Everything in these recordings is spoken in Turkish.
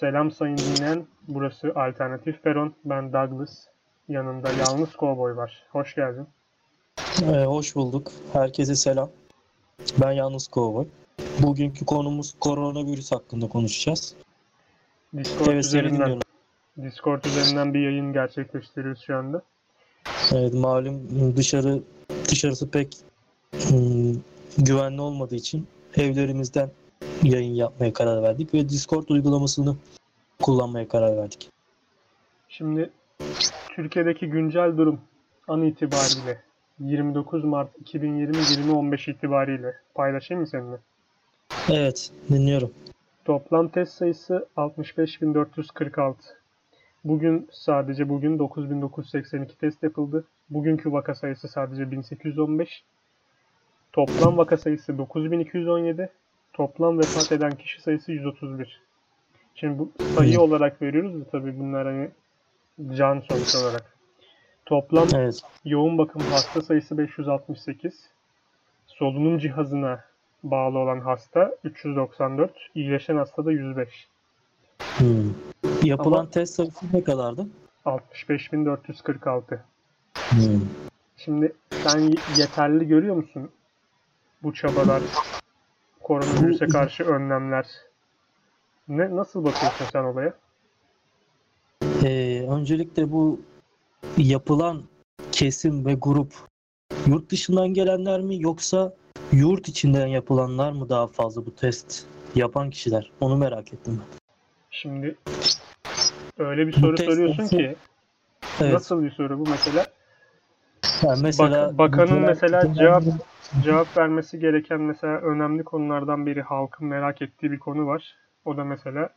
Selam sayın dinleyen. Burası Alternatif Peron. Ben Douglas. Yanımda Yalnız Kovboy var. Hoş geldin. Ee, hoş bulduk. Herkese selam. Ben Yalnız Kovboy. Bugünkü konumuz koronavirüs hakkında konuşacağız. Discord Evet, üzerinden. Discord üzerinden bir yayın gerçekleştiriyoruz şu anda. Evet, malum dışarı dışarısı pek hmm, güvenli olmadığı için evlerimizden yayın yapmaya karar verdik ve Discord uygulamasını kullanmaya karar verdik. Şimdi Türkiye'deki güncel durum an itibariyle 29 Mart 2020 2015 itibariyle paylaşayım mı seninle? Evet, dinliyorum. Toplam test sayısı 65.446. Bugün sadece bugün 9.982 test yapıldı. Bugünkü vaka sayısı sadece 1815. Toplam vaka sayısı 9217. Toplam vefat eden kişi sayısı 131. Şimdi bu sayı olarak veriyoruz da tabii bunlar hani can sonuç olarak. Toplam Evet. yoğun bakım hasta sayısı 568. Solunum cihazına bağlı olan hasta 394. İyileşen hasta da 105. Hmm. Yapılan Ama- test sayısı ne kadardı? 65.446. Hmm. Şimdi sen yeterli görüyor musun bu çabalar, koronavirüse karşı önlemler? Ne nasıl bakıyorsun sen olaya? Ee, öncelikle bu yapılan kesim ve grup yurt dışından gelenler mi yoksa yurt içinden yapılanlar mı daha fazla bu test yapan kişiler? Onu merak ettim ben. Şimdi öyle bir soru soruyorsun ki Evet. nasıl bir soru bu mesela? Yani mesela Bak- bakanın mesela cevap- Cevap vermesi gereken mesela önemli konulardan biri halkın merak ettiği bir konu var. O da mesela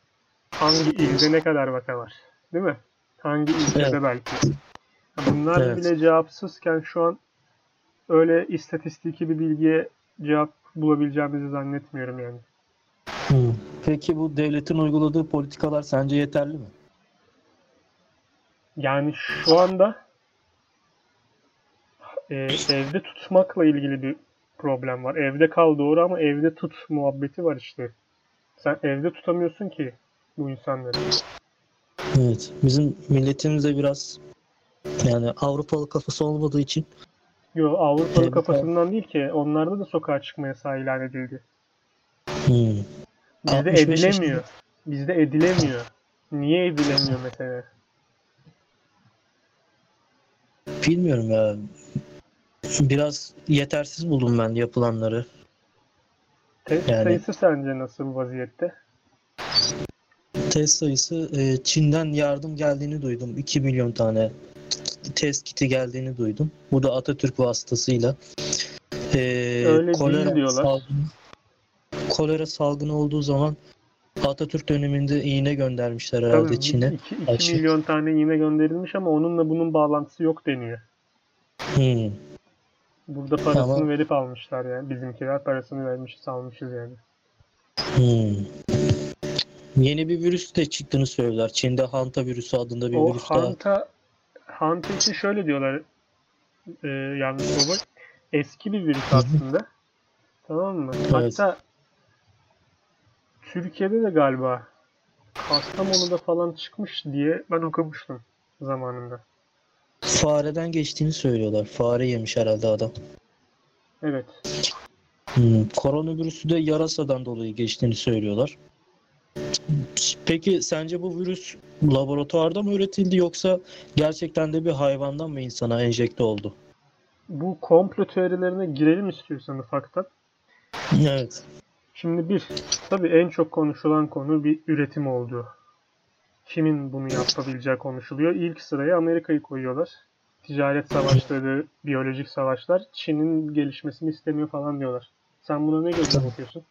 hangi ilde ne kadar vaka var? Değil mi? Hangi ilçede Evet. belki? Bunlar Evet. bile cevapsızken şu an öyle istatistiki bir bilgiye cevap bulabileceğimizi zannetmiyorum yani. Hmm. Peki bu devletin uyguladığı politikalar sence yeterli mi? Yani şu anda e, evde tutmakla ilgili bir problem var. Evde kal doğru ama evde tut muhabbeti var işte. Sen evde tutamıyorsun ki bu insanları. Evet. Bizim milletimiz de biraz yani Avrupalı kafası olmadığı için Yo Avrupalı Evet, kafasından değil ki. Onlarda da sokağa çıkma yasağı ilan edildi. hmm. Bizde 65 yaşında- edilemiyor. Bizde edilemiyor. Niye edilemiyor mesela? Bilmiyorum ya. Biraz yetersiz buldum ben yapılanları. Test Yani- sayısı sence nasıl vaziyette? Test sayısı e, Çin'den yardım geldiğini duydum. 2 milyon tane test kiti geldiğini duydum. Bu da Atatürk vasıtasıyla. E, Öyle değil diyorlar. Salgını, kolera salgını olduğu zaman Atatürk döneminde iğne göndermişler herhalde Çin'e. 2 Aşı. milyon tane iğne gönderilmiş ama onunla bunun bağlantısı yok deniyor. Hmm. Burada parasını Ama- verip almışlar yani. Bizimkiler parasını vermişiz almışız yani. Hmm. Yeni bir virüs de çıktığını söylüyorlar. Çin'de Hanta virüsü adında bir O virüs daha. Hanta, Hanta için şöyle diyorlar e, yalnız baba. Eski bir virüs aslında. Tamam mı? Evet. Hatta Türkiye'de de galiba Kastamonu'da falan çıkmış diye ben okumuştum zamanında. Fareden geçtiğini söylüyorlar. Fare yemiş herhalde adam. Evet. Hmm, Koronavirüsü de yarasadan dolayı geçtiğini söylüyorlar. Peki sence bu virüs laboratuvarda mı üretildi yoksa gerçekten de bir hayvandan mı insana enjekte oldu? Bu komplo teorilerine girelim istiyorsan ufaktan. Evet. Şimdi bir, tabii en çok konuşulan konu bir üretim olduğu. Kimin bunu yapabileceği konuşuluyor. İlk sıraya Amerika'yı koyuyorlar. Ticaret savaşları, biyolojik savaşlar Çin'in gelişmesini istemiyor falan diyorlar. Sen buna ne gözle bakıyorsun?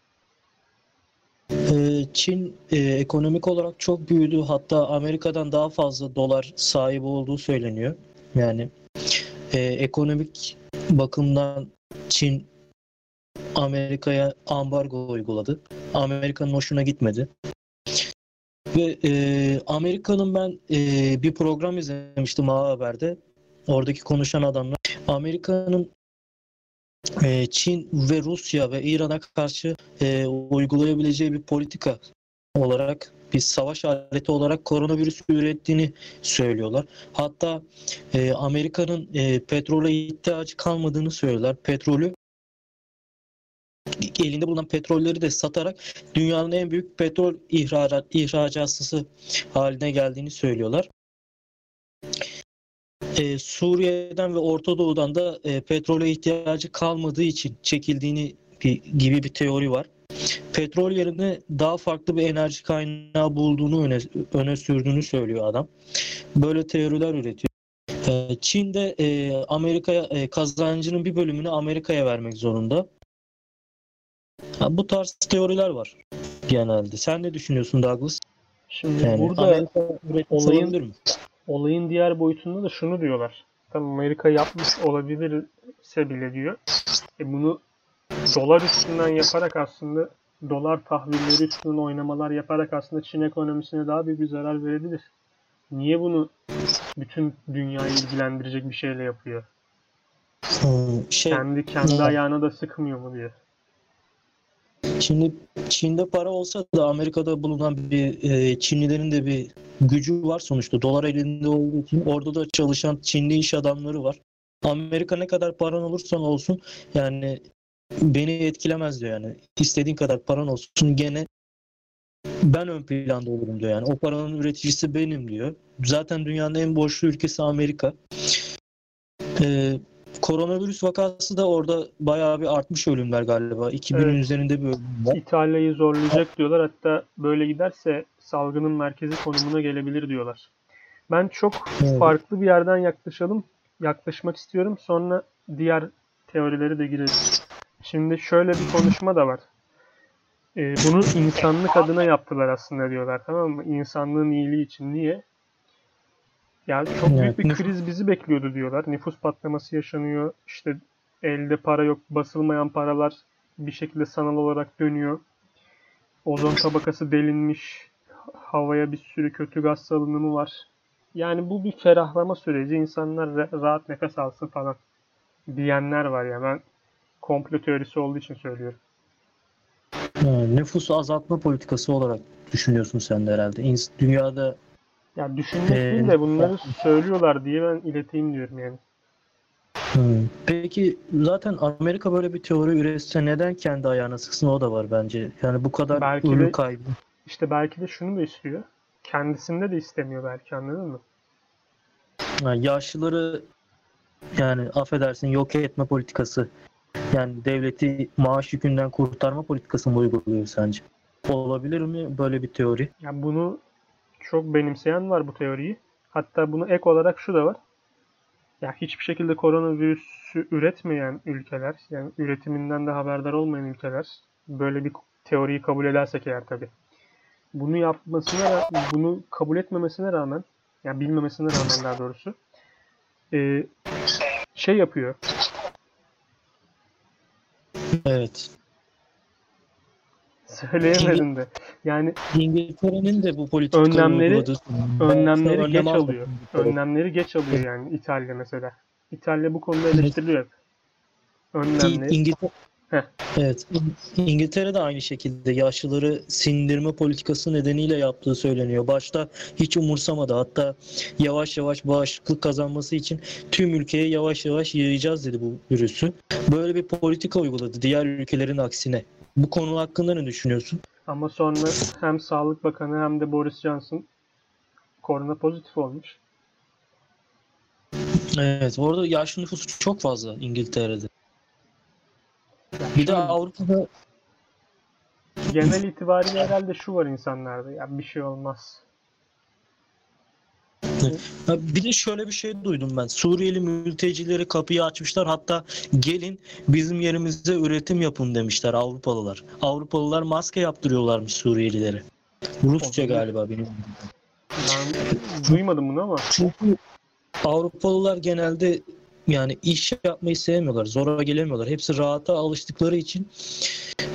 Ee, Çin e, ekonomik olarak çok büyüdü. Hatta Amerika'dan daha fazla dolar sahibi olduğu söyleniyor. Yani e, ekonomik bakımdan Çin Amerika'ya ambargo uyguladı. Amerika'nın hoşuna gitmedi. Ve e, Amerika'nın ben e, bir program izlemiştim A Haber'de. Oradaki konuşan adamlar Amerika'nın e, Çin ve Rusya ve İran'a karşı e, uygulayabileceği bir politika olarak bir savaş aleti olarak koronavirüs ürettiğini söylüyorlar. Hatta e, Amerika'nın e, petrole ihtiyacı kalmadığını söylüyorlar. Petrolü elinde bulunan petrolleri de satarak dünyanın en büyük petrol ihracat, ihracatçısı haline geldiğini söylüyorlar. Ee, Suriye'den ve Orta Doğu'dan da e, petrole ihtiyacı kalmadığı için çekildiğini bir, gibi bir teori var. Petrol yerine daha farklı bir enerji kaynağı bulduğunu öne, öne sürdüğünü söylüyor adam. Böyle teoriler üretiyor. Ee, Çin de e, Amerika'ya e, kazancının bir bölümünü Amerika'ya vermek zorunda. Ha, bu tarz teoriler var genelde. Sen ne düşünüyorsun Douglas? Şimdi Yani burada olayın- olayın diğer boyutunda da şunu diyorlar. Tamam Amerika yapmış olabilirse bile diyor. E bunu dolar üstünden yaparak aslında dolar tahvilleri üstünden oynamalar yaparak aslında Çin ekonomisine daha büyük bir zarar verebilir. Niye bunu bütün dünyayı ilgilendirecek bir şeyle yapıyor? Hmm, şey, Kendi kendi Evet. ayağına da sıkmıyor mu diye. Şimdi Çin'de para olsa da Amerika'da bulunan bir e, Çinlilerin de bir gücü var sonuçta. Dolar elinde olduğu için orada da çalışan Çinli iş adamları var. Amerika ne kadar paran olursan olsun yani beni etkilemez diyor yani. İstediğin kadar paran olsun gene ben ön planda olurum diyor yani. O paranın üreticisi benim diyor. Zaten dünyanın en borçlu ülkesi Amerika. Ee, koronavirüs vakası da orada bayağı bir artmış ölümler galiba. 2000'in Evet. üzerinde bir ölüm var. İtalya'yı zorlayacak diyorlar. Hatta böyle giderse salgının merkezi konumuna gelebilir diyorlar. Ben çok Evet. farklı bir yerden yaklaşalım. Yaklaşmak istiyorum. Sonra diğer teorileri de girelim. Şimdi şöyle bir konuşma da var. Ee, bunu insanlık adına yaptılar aslında diyorlar. Tamam mı? İnsanlığın iyiliği için. Niye? Yani çok büyük bir kriz bizi bekliyordu diyorlar. Nüfus patlaması yaşanıyor. İşte elde para yok. Basılmayan paralar bir şekilde sanal olarak dönüyor. Ozon tabakası delinmiş. Havaya bir sürü kötü gaz salınımı var. Yani bu bir ferahlama süreci. İnsanlar ra- rahat nefes alsın falan diyenler var ya. Ben komplo teorisi olduğu için söylüyorum. Ha, nüfusu azaltma politikası olarak düşünüyorsun sen de herhalde. İns- Dünyada Ya düşünmek Ee, değil de bunları söylüyorlar diye ben ileteyim diyorum yani. Peki zaten Amerika böyle bir teori üretse neden kendi ayağına sıksın o da var bence. Yani bu kadar Belki de- kaybı. İşte belki de şunu da istiyor. Kendisinde de istemiyor belki anladın mı? Yani yaşlıları yani affedersin yok etme politikası. Yani devleti maaş yükünden kurtarma politikası mı uyguluyor sence? Olabilir mi böyle bir teori? Ya bunu çok benimseyen var bu teoriyi. Hatta bunu ek olarak şu da var. Ya hiçbir şekilde koronavirüsü üretmeyen ülkeler, yani üretiminden de haberdar olmayan ülkeler böyle bir teoriyi kabul edersek eğer tabii. Bunu yapmasına, bunu kabul etmemesine rağmen, yani bilmemesine rağmen daha doğrusu e, şey yapıyor. Evet. Söyleyemedim de. Yani İngiltere'nin de bu politikayı Önlemleri- önlemleri Önlem geç alıyor. önlemleri geç alıyor yani İtalya mesela. İtalya bu konuda eleştiriliyor hep. Önlemleri. İngiltere Heh. Evet. İng- İngiltere de aynı şekilde yaşlıları sindirme politikası nedeniyle yaptığı söyleniyor. Başta hiç umursamadı. Hatta yavaş yavaş bağışıklık kazanması için tüm ülkeye yavaş yavaş yayacağız dedi bu virüsü. Böyle bir politika uyguladı diğer ülkelerin aksine. Bu konu hakkında ne düşünüyorsun? Ama sonra hem Sağlık Bakanı hem de Boris Johnson korona pozitif olmuş. Evet, orada yaşlı nüfusu çok fazla İngiltere'de. Bir de Avrupa'da genel itibariyle herhalde şu var insanlarda. Ya bir şey olmaz. Ha, Bir de şöyle bir şey duydum ben. Suriyeli mültecileri kapıyı açmışlar. Hatta gelin bizim yerimize üretim yapın demişler Avrupalılar. Avrupalılar maske yaptırıyorlarmış Suriyelilere. Rusça galiba benim. Ben duymadım bunu ama Çünkü Avrupalılar genelde yani iş yapmayı sevmiyorlar. Zora gelemiyorlar. Hepsi rahata alıştıkları için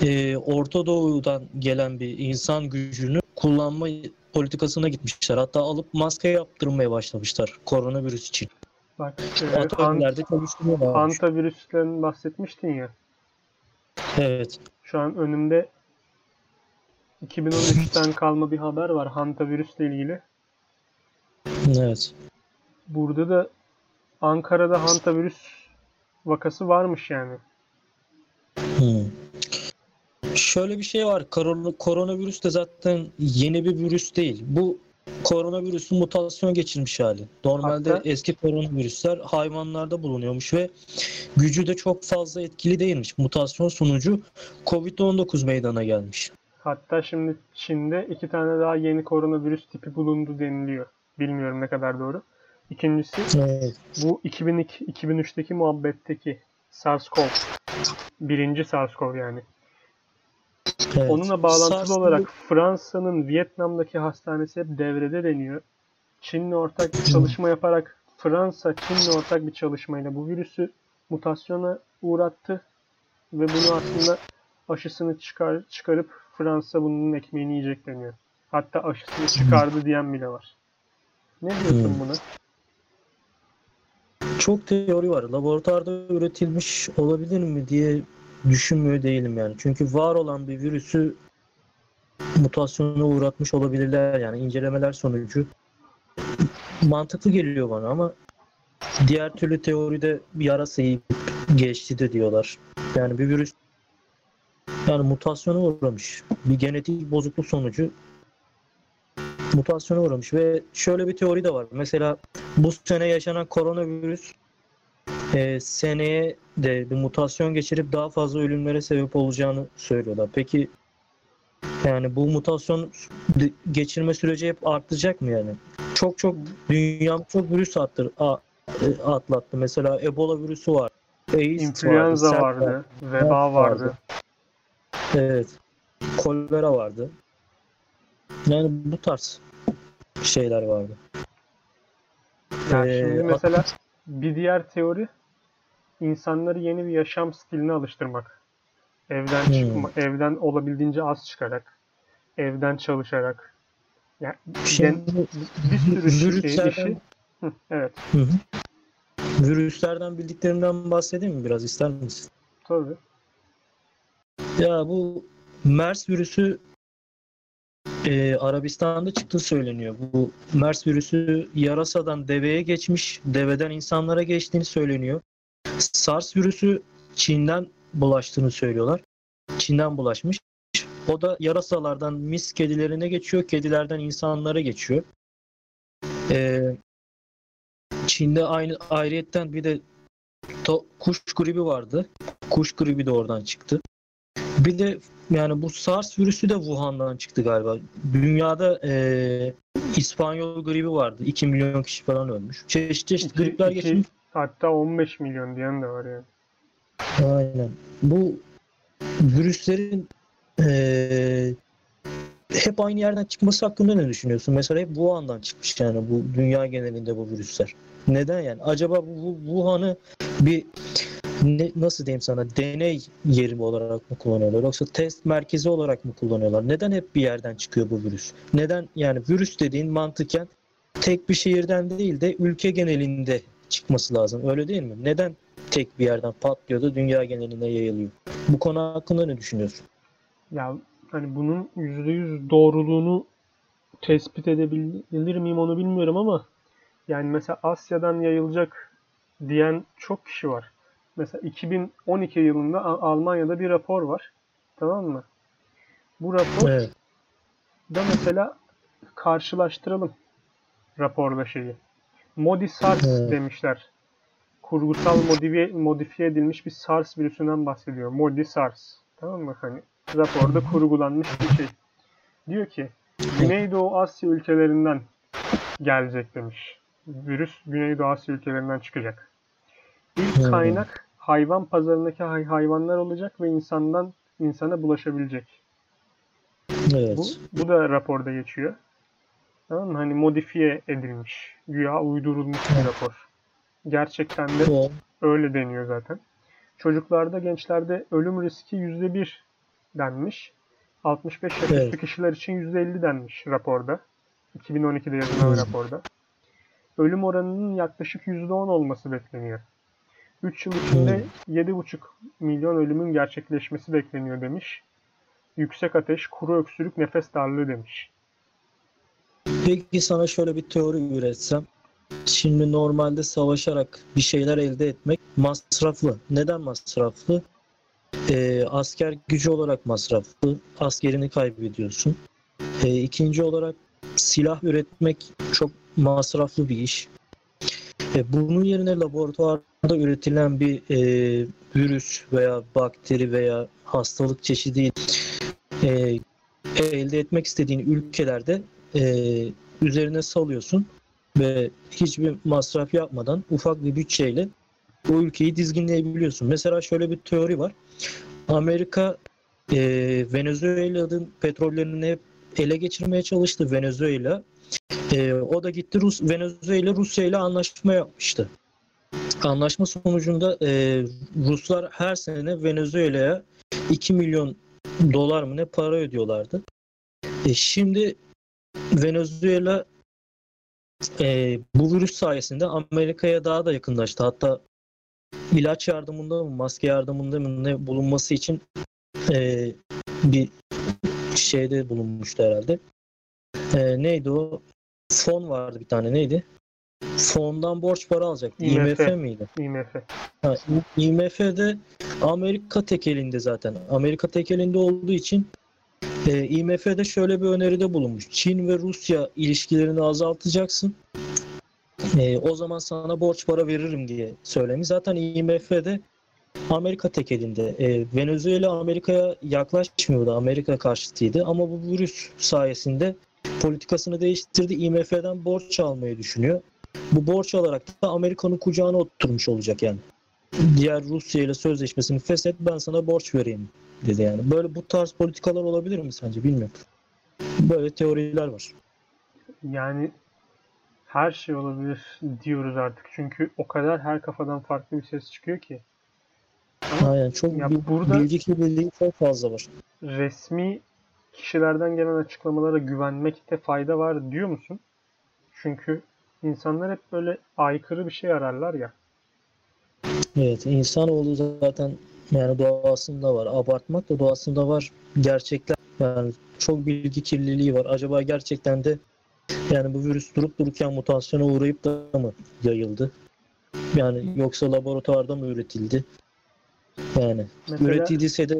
e, Orta Doğu'dan gelen bir insan gücünü kullanma politikasına gitmişler. Hatta alıp maske yaptırmaya başlamışlar koronavirüs için. bak e, hantavirüsten bahsetmiştin ya. Evet. Şu an önümde 2013'ten kalma bir haber var hantavirüsle ilgili. Evet. Burada da Ankara'da hantavirüs vakası varmış yani. Hmm. Şöyle bir şey var. Korona, koronavirüs de zaten yeni bir virüs değil. Bu koronavirüsün mutasyon geçirmiş hali. Normalde Hatta- eski koronavirüsler hayvanlarda bulunuyormuş ve gücü de çok fazla etkili değilmiş. Mutasyon sonucu Covid-19 meydana gelmiş. Hatta şimdi Çin'de iki tane daha yeni koronavirüs tipi bulundu deniliyor. Bilmiyorum ne kadar doğru. İkincisi Evet. bu 2002 2003'teki muhabbetteki SARS-CoV. Birinci SARS-CoV yani. Evet. Onunla bağlantılı SARS- olarak Fransa'nın Vietnam'daki hastanesi hep devrede deniyor. Çin'le ortak bir çalışma yaparak Fransa Çin'le ortak bir çalışmayla bu virüsü mutasyona uğrattı ve bunu aslında aşısını çıkar, çıkarıp Fransa bunun ekmeğini yiyecek deniyor. Hatta aşısını çıkardı diyen bile var. Ne diyorsun buna? Çok teori var. Laboratuvarda üretilmiş olabilir mi diye düşünmüyor değilim yani. Çünkü var olan bir virüsü mutasyona uğratmış olabilirler yani incelemeler sonucu mantıklı geliyor bana ama diğer türlü teoride bir yarasa yiyip geçti de diyorlar. Yani bir virüs yani mutasyona uğramış. Bir genetik bozukluk sonucu mutasyona uğramış ve şöyle bir teori de var. Mesela bu sene yaşanan koronavirüs e, seneye de bir mutasyon geçirip daha fazla ölümlere sebep olacağını söylüyorlar. Peki yani bu mutasyon geçirme süreci hep artacak mı yani? Çok çok dünya çok virüs attır, a- e, atlattı. Mesela Ebola virüsü var. AIDS İnfluenza vardı, sert vardı, veba vardı. vardı. Evet. Kolera vardı. Yani bu tarz şeyler vardı. Yani Ee, şimdi mesela bir diğer teori insanları yeni bir yaşam stiline alıştırmak. Evden Hmm. çıkma, evden olabildiğince az çıkarak, evden çalışarak. Yani Şimdi bir sürü şey, virüslerden- işi. Hı, evet, Hı hı. Virüslerden bildiklerimden bahsedeyim mi biraz ister misin? tabii. Ya bu MERS virüsü e, Arabistan'da çıktığı söyleniyor. Bu MERS virüsü yarasadan deveye geçmiş, deveden insanlara geçtiğini söyleniyor. SARS virüsü Çin'den bulaştığını söylüyorlar. Çin'den bulaşmış. O da yarasalardan mis kedilerine geçiyor, kedilerden insanlara geçiyor. E, Çin'de aynı ayrıyetten bir de to- kuş gribi vardı. Kuş gribi de oradan çıktı. Bir de yani bu SARS virüsü de Wuhan'dan çıktı galiba. Dünyada eee İspanyol gribi vardı. 2 milyon kişi falan ölmüş. Çeşit çeşit gripler geçmiş. Hatta 15 milyon diyen de var yani. Aynen. Bu virüslerin eee, hep aynı yerden çıkması hakkında ne düşünüyorsun? Mesela hep Wuhan'dan çıkmış yani bu dünya genelinde bu virüsler. Neden yani? Acaba bu Wuhan'ı bir ne, nasıl diyeyim sana deney yeri olarak mı kullanıyorlar yoksa test merkezi olarak mı kullanıyorlar? Neden hep bir yerden çıkıyor bu virüs? Neden yani virüs dediğin mantıken tek bir şehirden değil de ülke genelinde çıkması lazım. Öyle değil mi? Neden tek bir yerden patlıyor da dünya geneline yayılıyor? Bu konu hakkında ne düşünüyorsun? Ya hani bunun %100 doğruluğunu tespit edebilir miyim onu bilmiyorum ama yani mesela Asya'dan yayılacak diyen çok kişi var. Mesela 2012 yılında Almanya'da bir rapor var. Tamam mı? Bu rapor Evet. da mesela karşılaştıralım raporda şeyi. Modi SARS Evet. demişler. Kurgusal modifiye, modifiye edilmiş bir SARS virüsünden bahsediyor. Modi SARS. Tamam mı? Hani raporda kurgulanmış bir şey. Diyor ki Güneydoğu Asya ülkelerinden gelecek demiş. Virüs Güneydoğu Asya ülkelerinden çıkacak. İlk kaynak hayvan pazarındaki hay- hayvanlar olacak ve insandan insana bulaşabilecek. Evet. Bu, bu da raporda geçiyor. Tamam mı? Hani modifiye edilmiş. Güya uydurulmuş bir rapor. Gerçekten de öyle deniyor zaten. Çocuklarda, gençlerde ölüm riski %1 denmiş. 65 yaş üstü Evet. kişiler için %50 denmiş raporda. 2012'de yazılan raporda. Ölüm oranının yaklaşık %10 olması bekleniyor. 3 yıl içinde 7,5 milyon ölümün gerçekleşmesi bekleniyor demiş. yüksek ateş, kuru öksürük, nefes darlığı demiş. Peki sana şöyle bir teori üretsem. Şimdi normalde savaşarak bir şeyler elde etmek masraflı. Neden masraflı? Ee, asker gücü olarak masraflı. Askerini kaybediyorsun. Ee, ikinci olarak silah üretmek çok masraflı bir iş. E, bunun yerine laboratuvarda üretilen bir e, virüs veya bakteri veya hastalık çeşidi e, elde etmek istediğin ülkelerde e, üzerine salıyorsun ve hiçbir masraf yapmadan ufak bir bütçeyle o ülkeyi dizginleyebiliyorsun. Mesela şöyle bir teori var. Amerika e, Venezuela'nın petrollerini hep ele geçirmeye çalıştı Venezuela. E, o da gitti Rus Venezuela Rusya ile anlaşma yapmıştı. Anlaşma sonucunda e, Ruslar her sene Venezuela'ya 2 milyon dolar mı ne para ödüyorlardı. E, şimdi Venezuela e, bu virüs sayesinde Amerika'ya daha da yakınlaştı. Hatta ilaç yardımında mı, maske yardımında mı ne bulunması için e, bir şeyde bulunmuştu herhalde. E, neydi o? Fon vardı bir tane neydi? Fondan borç para alacaktı. IMF. IMF miydi? IMF. Ha, IMF'de Amerika tek elinde zaten. Amerika tek elinde olduğu için e, IMF'de şöyle bir öneride bulunmuş. Çin ve Rusya ilişkilerini azaltacaksın. E, o zaman sana borç para veririm diye söylemiş. Zaten IMF'de Amerika tek elinde. E, Venezuela Amerika'ya yaklaşmıyordu. Amerika karşıtıydı. Ama bu virüs sayesinde politikasını değiştirdi. IMF'den borç almayı düşünüyor. Bu borç alarak da Amerika'nın kucağına oturmuş olacak yani. Diğer Rusya ile sözleşmesini feshet ben sana borç vereyim dedi yani. Böyle bu tarz politikalar olabilir mi sence bilmiyorum. Böyle teoriler var. Yani her şey olabilir diyoruz artık. Çünkü o kadar her kafadan farklı bir ses çıkıyor ki. Aynen çok Ya bil- burada- bilgi kirliliği çok fazla var. Resmi kişilerden gelen açıklamalara güvenmekte fayda var diyor musun? Çünkü insanlar hep böyle aykırı bir şey ararlar ya. Evet insanoğlu zaten yani doğasında var. Abartmak da doğasında var. Gerçekler yani çok bilgi kirliliği var. Acaba gerçekten de yani bu virüs durup dururken mutasyona uğrayıp da mı yayıldı? Yani yoksa laboratuvarda mı üretildi? Yani Mesela üretildiyse de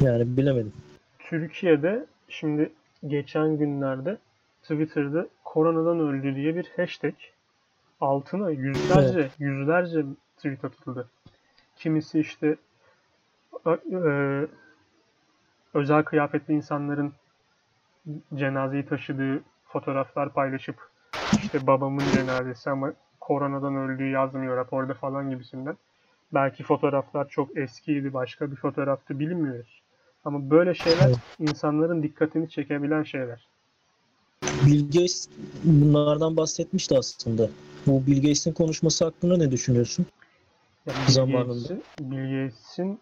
yani bilemedim. Türkiye'de şimdi geçen günlerde Twitter'da koronadan öldü diye bir hashtag altına yüzlerce yüzlerce tweet atıldı. Kimisi işte e, özel kıyafetli insanların cenazeyi taşıdığı fotoğraflar paylaşıp işte babamın cenazesi ama koronadan öldüğü yazmıyor raporda falan gibisinden. Belki fotoğraflar çok eskiydi, başka bir fotoğraftı bilmiyoruz. Ama böyle şeyler insanların dikkatini çekebilen şeyler. Bill Gates bunlardan bahsetmişti aslında. Bu Bill Gates'in konuşması hakkında ne düşünüyorsun? Yani Zamanında. Bill Gates'in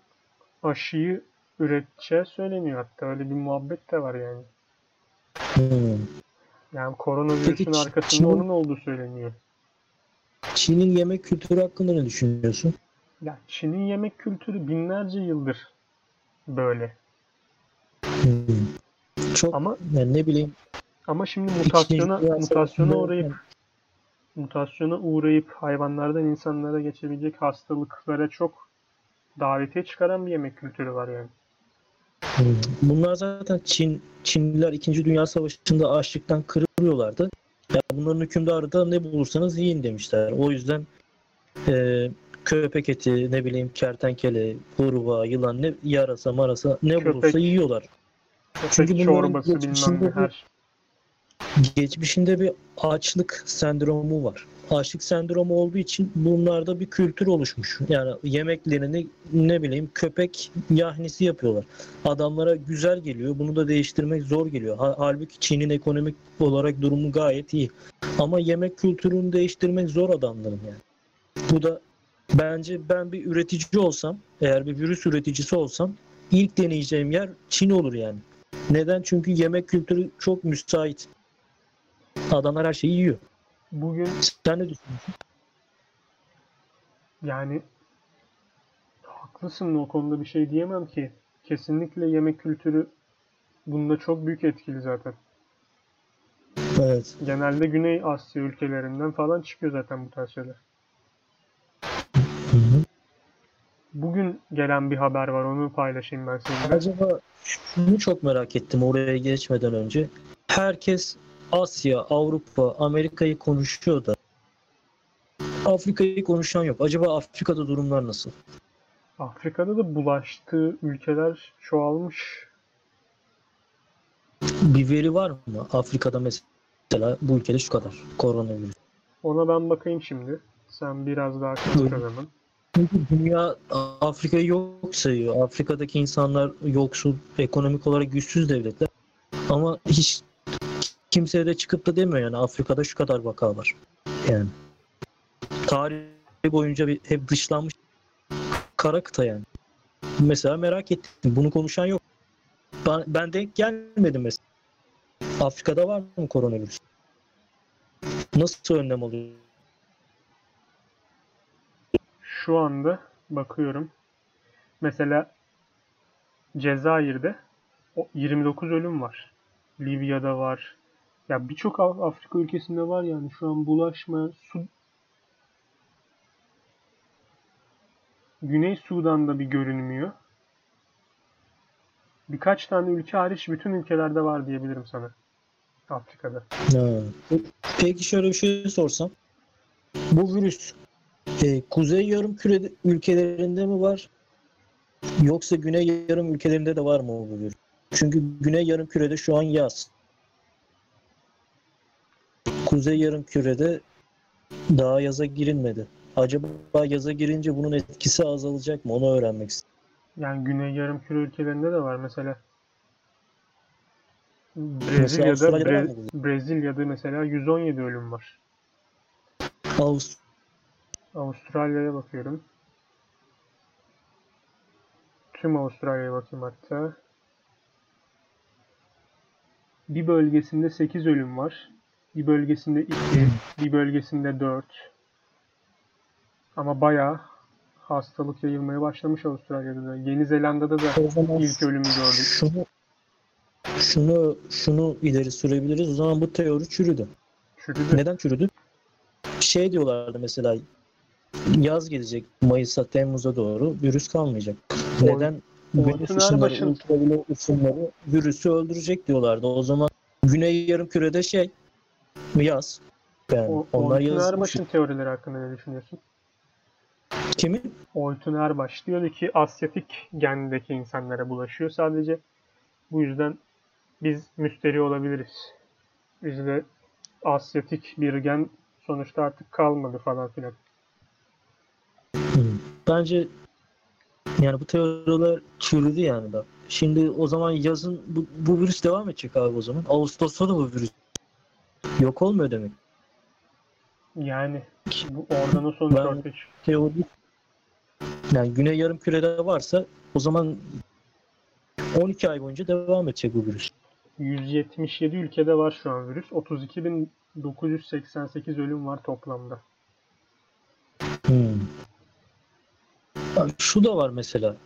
aşıyı üreteceği söyleniyor. Hatta öyle bir muhabbet de var yani. Hmm. Yani koronavirüsün Peki arkasında Çin- onun olduğu söyleniyor. Çin'in yemek kültürü hakkında ne düşünüyorsun? Ya Çin'in yemek kültürü binlerce yıldır böyle. Hmm. Çok Ama yani ne bileyim ama şimdi mutasyona mutasyona uğrayıp mutasyona uğrayıp hayvanlardan insanlara geçebilecek hastalıklara çok davetiye çıkaran bir yemek kültürü var yani. Bunlar zaten Çin Çinliler 2. Dünya Savaşı'nda açlıktan kırılıyorlardı. Ya bunların hükümdarı da ne bulursanız yiyin demişler. O yüzden e, köpek eti, ne bileyim kertenkele, kurbağa, yılan ne yarasa marasa ne Köpek. bulursa yiyorlar. Köpek Çünkü çorbası bilmem ne her Geçmişinde bir açlık sendromu var. Açlık sendromu olduğu için bunlarda bir kültür oluşmuş. Yani yemeklerini ne bileyim köpek yahnisi yapıyorlar. Adamlara güzel geliyor. Bunu da değiştirmek zor geliyor. Ha- Halbuki Çin'in ekonomik olarak durumu gayet iyi. Ama yemek kültürünü değiştirmek zor adamların yani. Bu da bence ben bir üretici olsam, eğer bir virüs üreticisi olsam ilk deneyeceğim yer Çin olur yani. Neden? Çünkü yemek kültürü çok müsait. Adamlar her şeyi yiyor. bugün Sen ne düşünüyorsun? Yani haklısın o konuda bir şey diyemem ki. kesinlikle yemek kültürü bunda çok büyük etkili zaten. Evet. Genelde Güney Asya ülkelerinden falan çıkıyor zaten bu tarz şeyler. Hı hı. Bugün gelen bir haber var onu paylaşayım ben seninle. Acaba şunu çok merak ettim oraya geçmeden önce. Herkes Asya, Avrupa, Amerika'yı konuşuyor da Afrika'yı konuşan yok. Acaba Afrika'da durumlar nasıl? Afrika'da da bulaştığı ülkeler çoğalmış. Bir veri var mı? Afrika'da mesela bu ülkede şu kadar koronavirüs. Ona ben bakayım şimdi. Sen biraz daha konuş. Çünkü dünya Afrika'yı yok sayıyor. Afrika'daki insanlar yoksul, ekonomik olarak güçsüz devletler. Ama hiç kimseye de çıkıp da demiyor yani Afrika'da şu kadar vaka var. Yani tarih boyunca bir hep dışlanmış kara kıta yani. Mesela merak ettim. Bunu konuşan yok. Ben, ben denk gelmedim mesela. Afrika'da var mı koronavirüs? Nasıl önlem alıyor? Şu anda bakıyorum. Mesela Cezayir'de o 29 ölüm var. Libya'da var. Ya birçok Af- Afrika ülkesinde var yani şu an bulaşma su Güney Sudan'da bir görünmüyor. Birkaç tane ülke hariç bütün ülkelerde var diyebilirim sana. Afrika'da. Peki şöyle bir şey sorsam. Bu virüs e, Kuzey Yarımküre ülkelerinde mi var? Yoksa Güney Yarım ülkelerinde de var mı bu virüs? Çünkü Güney Yarımküre'de şu an yaz. Kuzey Yarımküre'de daha yaza girilmedi. Acaba yaza girince bunun etkisi azalacak mı? Onu öğrenmek istedim. Yani Güney Yarımküre ülkelerinde de var. Mesela Mesela Brezilya'da var Bre-? Brezilya'da mesela 117 ölüm var. Avust Avustralya'ya bakıyorum. Tüm Avustralya'ya bakayım hatta. Bir bölgesinde 8 ölüm var. Bir bölgesinde 2, bir bölgesinde 4. Ama bayağı hastalık yayılmaya başlamış Avustralya'da da. Yeni Zelanda'da da ilk ölümü gördük. şunu şunu şunu ileri sürebiliriz. O zaman bu teori çürüdü. Çürüdü. Neden çürüdü? Şey diyorlardı mesela yaz gelecek Mayıs'a Temmuz'a doğru virüs kalmayacak. Neden? Güneş ışınları, ultraviyole ışınları virüsü öldürecek diyorlardı. O zaman Güney Yarımküre'de şey yaz. Yani O, onlar Oytun yaz. Erbaş'ın teorileri hakkında ne düşünüyorsun? Kimin? Oytun Erbaş diyordu ki Asyatik gendeki insanlara bulaşıyor sadece. Bu yüzden biz müsteri olabiliriz. Bizde Asyatik bir gen sonuçta artık kalmadı falan filan. Hı. Bence yani bu teoriler çürüdü yani da. Şimdi o zaman yazın bu, bu virüs devam edecek abi o zaman. Ağustos'ta da bu virüs yok olmuyor demek. Yani bu oradan o sonuç Ben- ortaya teori yani Güney Yarımküre'de varsa o zaman 12 ay boyunca devam edecek bu virüs. 177 ülkede var şu an virüs. 32.988 ölüm var toplamda. Hmm. Abi Şu da var mesela.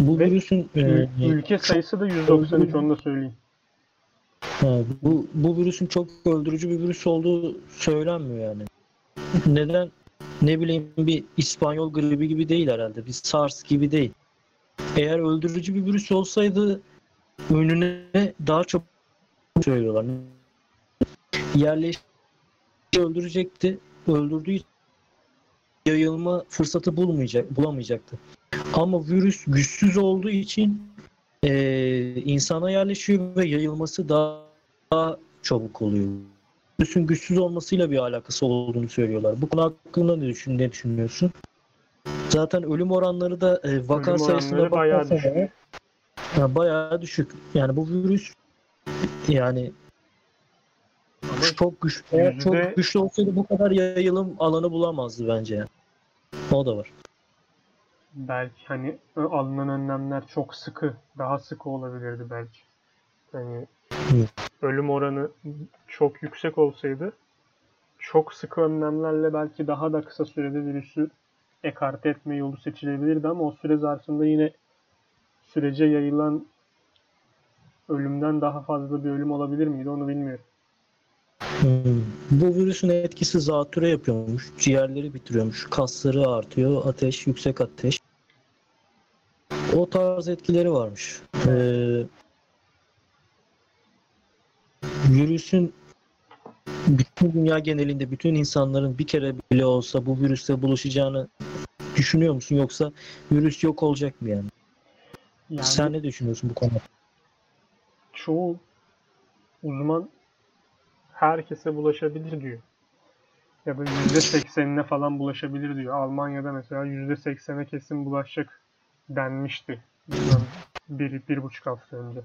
Bu Ve virüsün e, Ül- Ülke çok sayısı da 193 onu da söyleyeyim. Bu bu virüsün çok öldürücü bir virüs olduğu söylenmiyor yani. Neden? Ne bileyim bir İspanyol gribi gibi değil herhalde. Bir SARS gibi değil. Eğer öldürücü bir virüs olsaydı önüne daha çok söylüyorlar. Yerleşik öldürecekti. Öldürdüğü yayılma fırsatı bulmayacak, bulamayacaktı. Ama virüs güçsüz olduğu için eee, insana yerleşiyor ve yayılması daha, daha çabuk oluyor. Virüsün güçsüz olmasıyla bir alakası olduğunu söylüyorlar. Bu konu hakkında ne, düşün, ne düşünüyorsun? Zaten ölüm oranları da e, vaka Ölüm sayısına bayağı düşük. ha, bayağı düşük. Yani bu virüs yani Ama çok güçlü. Eğer yüzde- çok güçlü olsaydı bu kadar yayılım alanı bulamazdı bence. yani. O da var. belki hani alınan önlemler çok sıkı, daha sıkı olabilirdi belki. Hani ölüm oranı çok yüksek olsaydı çok sıkı önlemlerle belki daha da kısa sürede virüsü ekarte etme yolu seçilebilirdi ama o süre zarfında yine sürece yayılan ölümden daha fazla bir ölüm olabilir miydi onu bilmiyorum. Hmm. Bu virüsün etkisi zatüre yapıyormuş. Ciğerleri bitiriyormuş. Kasları artıyor. Ateş, yüksek ateş. O tarz etkileri varmış. Ee, virüsün bütün dünya genelinde bütün insanların bir kere bile olsa bu virüsle bulaşacağını düşünüyor musun? Yoksa virüs yok olacak mı yani? Yani Sen ne düşünüyorsun bu konuda? çoğu uzman herkese bulaşabilir diyor. Ya da %80'ine falan bulaşabilir diyor. Almanya'da mesela %80'e kesin bulaşacak denmişti. Bir, bir buçuk hafta önce.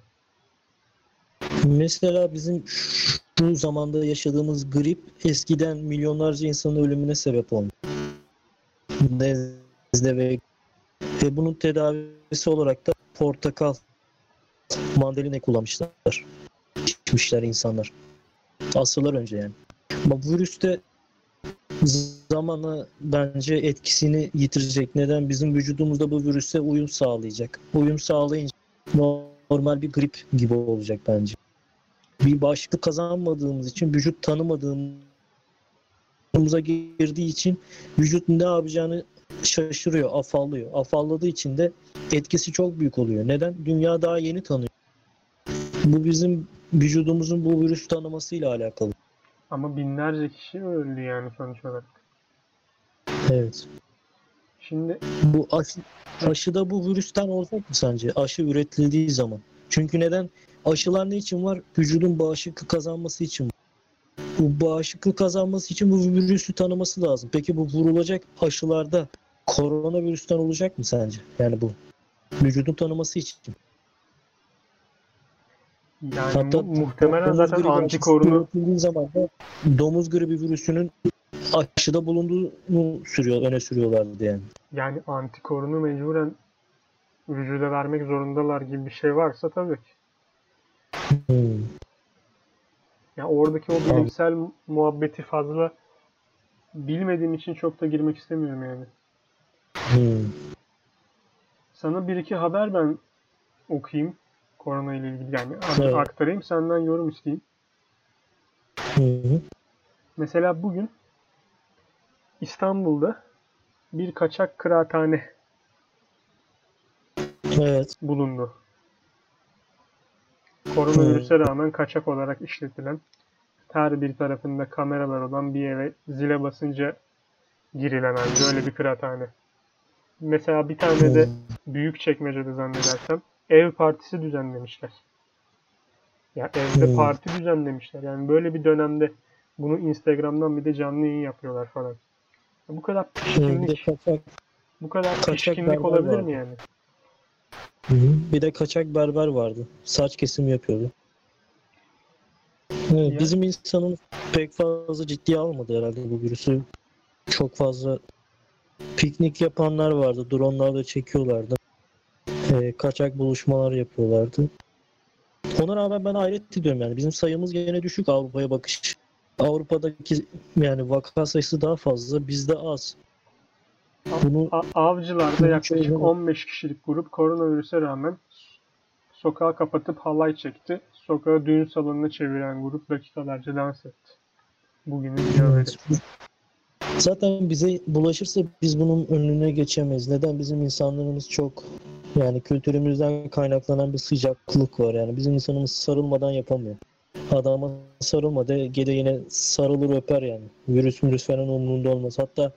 Mesela bizim şu zamanda yaşadığımız grip eskiden milyonlarca insanın ölümüne sebep olmuş. Nezle ve, ve bunun tedavisi olarak da portakal, mandalina kullanmışlar. İçmişler insanlar. Asırlar önce yani. Ama bu virüs de zamanla bence etkisini yitirecek. Neden? Bizim vücudumuzda bu virüse uyum sağlayacak. Uyum sağlayınca normal bir grip gibi olacak bence bir bağışıklık kazanmadığımız için vücut tanımadığımıza girdiği için vücut ne yapacağını şaşırıyor, afallıyor. Afalladığı için de etkisi çok büyük oluyor. Neden? Dünya daha yeni tanıyor. Bu bizim vücudumuzun bu virüs tanımasıyla alakalı. Ama binlerce kişi öldü yani sonuç olarak. Evet. Şimdi Bu aşı, aşıda bu virüsten olacak mı sence? Aşı üretildiği zaman. Çünkü neden? Aşılar ne için var? Vücudun bağışıklık kazanması için. Bu bağışıklık kazanması için bu virüsü tanıması lazım. Peki bu vurulacak aşılarda koronavirüsten olacak mı sence? Yani bu vücudun tanıması için. yani Hatta mu- muhtemelen zaten antikorunu zaman da domuz gribi virüsünün aşıda bulunduğunu sürüyor, öne sürüyorlardı yani. yani antikorunu mecburen vücuda vermek zorundalar gibi bir şey varsa tabii ki. Hmm. Ya oradaki o bilimsel muhabbeti fazla bilmediğim için çok da girmek istemiyorum yani. Hmm. Sana bir iki haber ben okuyayım. Korona ile ilgili yani Evet. aktarayım senden yorum isteyeyim. Mesela bugün İstanbul'da bir kaçak kıraathane Evet. bulundu. Koronavirüse rağmen kaçak olarak işletilen her bir tarafında kameralar olan bir eve zile basınca girilen halde öyle bir kıraathane. Mesela bir tane de büyük çekmecede zannedersem ev partisi düzenlemişler. Ya evde parti düzenlemişler. Yani böyle bir dönemde bunu Instagram'dan bir de canlı yayın yapıyorlar falan. Ya bu kadar pişkinlik, bu kadar pişkinlik olabilir mi yani? Hı hı. bir de kaçak berber vardı. Saç kesimi yapıyordu. Evet, Ya- bizim insanın pek fazla ciddiye almadı herhalde bu virüsü. Çok fazla piknik yapanlar vardı. Dronlarla çekiyorlardı. Ee, kaçak buluşmalar yapıyorlardı. Ona rağmen ben hayret ediyorum yani. Bizim sayımız gene düşük Avrupa'ya bakış. Avrupa'daki yani vaka sayısı daha fazla, bizde az. Bunu A- Avcılar'da yaklaşık şöyle- 15 kişilik grup koronavirüse rağmen sokağa kapatıp halay çekti. Sokağı düğün salonuna çeviren grup dakikalarca dans etti. Bugünün. Evet. Zaten bize bulaşırsa biz bunun önüne geçemeyiz. Neden? Bizim insanlarımız çok yani kültürümüzden kaynaklanan bir sıcaklık var. Yani bizim insanımız sarılmadan yapamıyor. Adama sarılma de gede yine sarılır öper yani. Virüs virüs falan umurunda olmaz. Hatta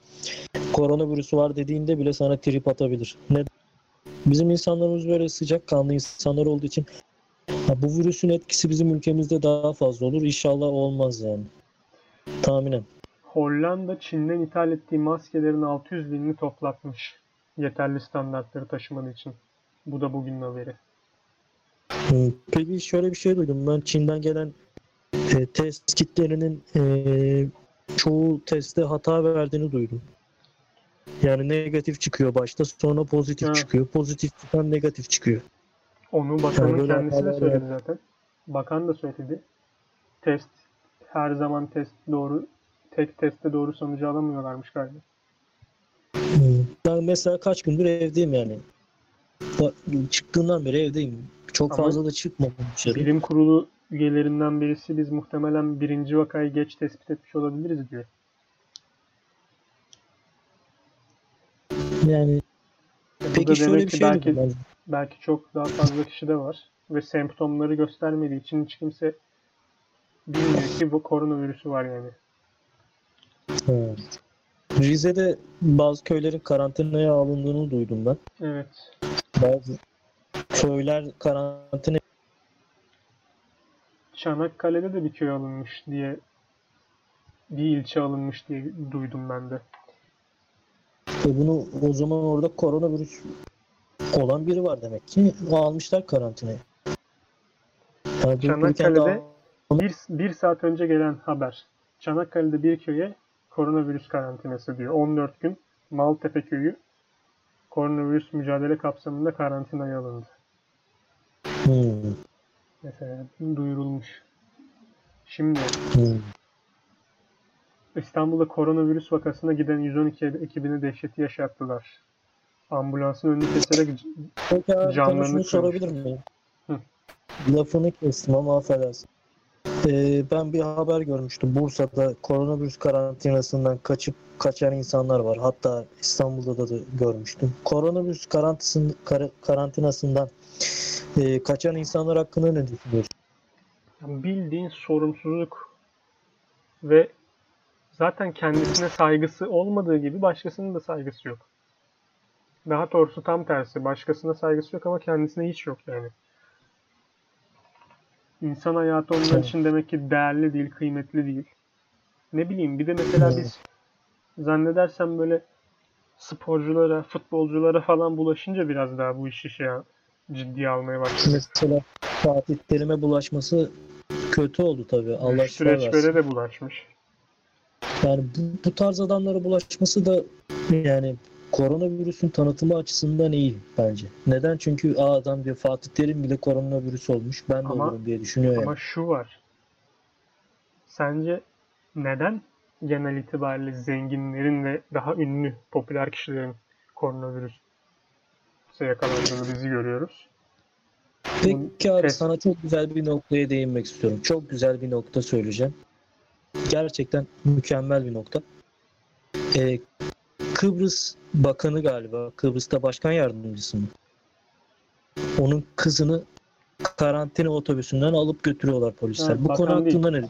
koronavirüsü var dediğinde bile sana trip atabilir. Ne? Bizim insanlarımız böyle sıcakkanlı insanlar olduğu için ha, bu virüsün etkisi bizim ülkemizde daha fazla olur. İnşallah olmaz yani. Tahminen. Hollanda Çin'den ithal ettiği maskelerin 600 binini toplatmış. Yeterli standartları taşımadığı için. Bu da bugünün haberi. Hmm, Peki şöyle bir şey duydum. Ben Çin'den gelen e, test kitlerinin e, çoğu testte hata verdiğini duydum. Yani negatif çıkıyor başta sonra pozitif Ha. çıkıyor. Pozitif çıkan negatif çıkıyor. Onu bakanın böyle kendisi de söyledi var. zaten. Bakan da söyledi. Test her zaman test doğru tek testte doğru sonucu alamıyorlarmış galiba. Hmm. Ben mesela kaç gündür evdeyim yani. Ba- çıktığından beri evdeyim. Çok Ama fazla da çıkmadım dışarı. Bilim kurulu üyelerinden birisi biz muhtemelen birinci vakayı geç tespit etmiş olabiliriz diyor. Yani peki şöyle demek bir ki şey belki ben. belki çok daha fazla kişi de var ve semptomları göstermediği için hiç kimse bilmiyor ki bu koronavirüsü var yani. Rize'de bazı köylerin karantinaya alındığını duydum ben. Evet. Bazı köyler karantina Çanakkale'de de bir köy alınmış diye bir ilçe alınmış diye duydum ben de. E bunu o zaman orada koronavirüs olan biri var demek ki. Almışlar karantinaya. Yani Çanakkale'de daha- bir, bir saat önce gelen haber. Çanakkale'de bir köye koronavirüs karantinası diyor. 14 gün Maltepe köyü koronavirüs mücadele kapsamında karantinaya alındı. Hmm, Mesela duyurulmuş. Şimdi hmm. İstanbul'da koronavirüs vakasına giden 112 ekibini dehşeti yaşattılar. Ambulansın önünü keserek Peki Canlarını sorabilir miyim? Hı. Lafını kestim ama affedersin. Ee, ben bir haber görmüştüm. Bursa'da koronavirüs karantinasından kaçıp kaçan insanlar var. Hatta İstanbul'da da, da görmüştüm. Koronavirüs karantisin, kar- karantinasından e, kaçan insanlar hakkında ne düşünüyorsun? bildiğin sorumsuzluk ve zaten kendisine saygısı olmadığı gibi başkasının da saygısı yok. Daha doğrusu tam tersi. Başkasına saygısı yok ama kendisine hiç yok yani. İnsan hayatı onlar için demek ki değerli değil, kıymetli değil. Ne bileyim bir de mesela biz zannedersem böyle sporculara, futbolculara falan bulaşınca biraz daha bu işi şey ciddiye almaya başladık. Mesela Fatih Terim'e bulaşması kötü oldu tabii. Allah reçbere de bulaşmış. Yani bu, bu tarz adamlara bulaşması da yani koronavirüsün tanıtımı açısından iyi bence. Neden? Çünkü adam diyor Fatih Terim bile koronavirüs olmuş. Ben de Ama- olurum diye düşünüyor yani. Ama şu var. Sence neden genel itibariyle zenginlerin ve daha ünlü popüler kişilerin koronavirüse yakalandığını bizi görüyoruz? Peki abi sana çok güzel bir noktaya değinmek istiyorum. Çok güzel bir nokta söyleyeceğim. Gerçekten mükemmel bir nokta. Ee, Kıbrıs Bakanı galiba. Kıbrıs'ta başkan yardımcısı mı? Onun kızını karantina otobüsünden alıp götürüyorlar polisler. Evet, Bu konu hakkında ne?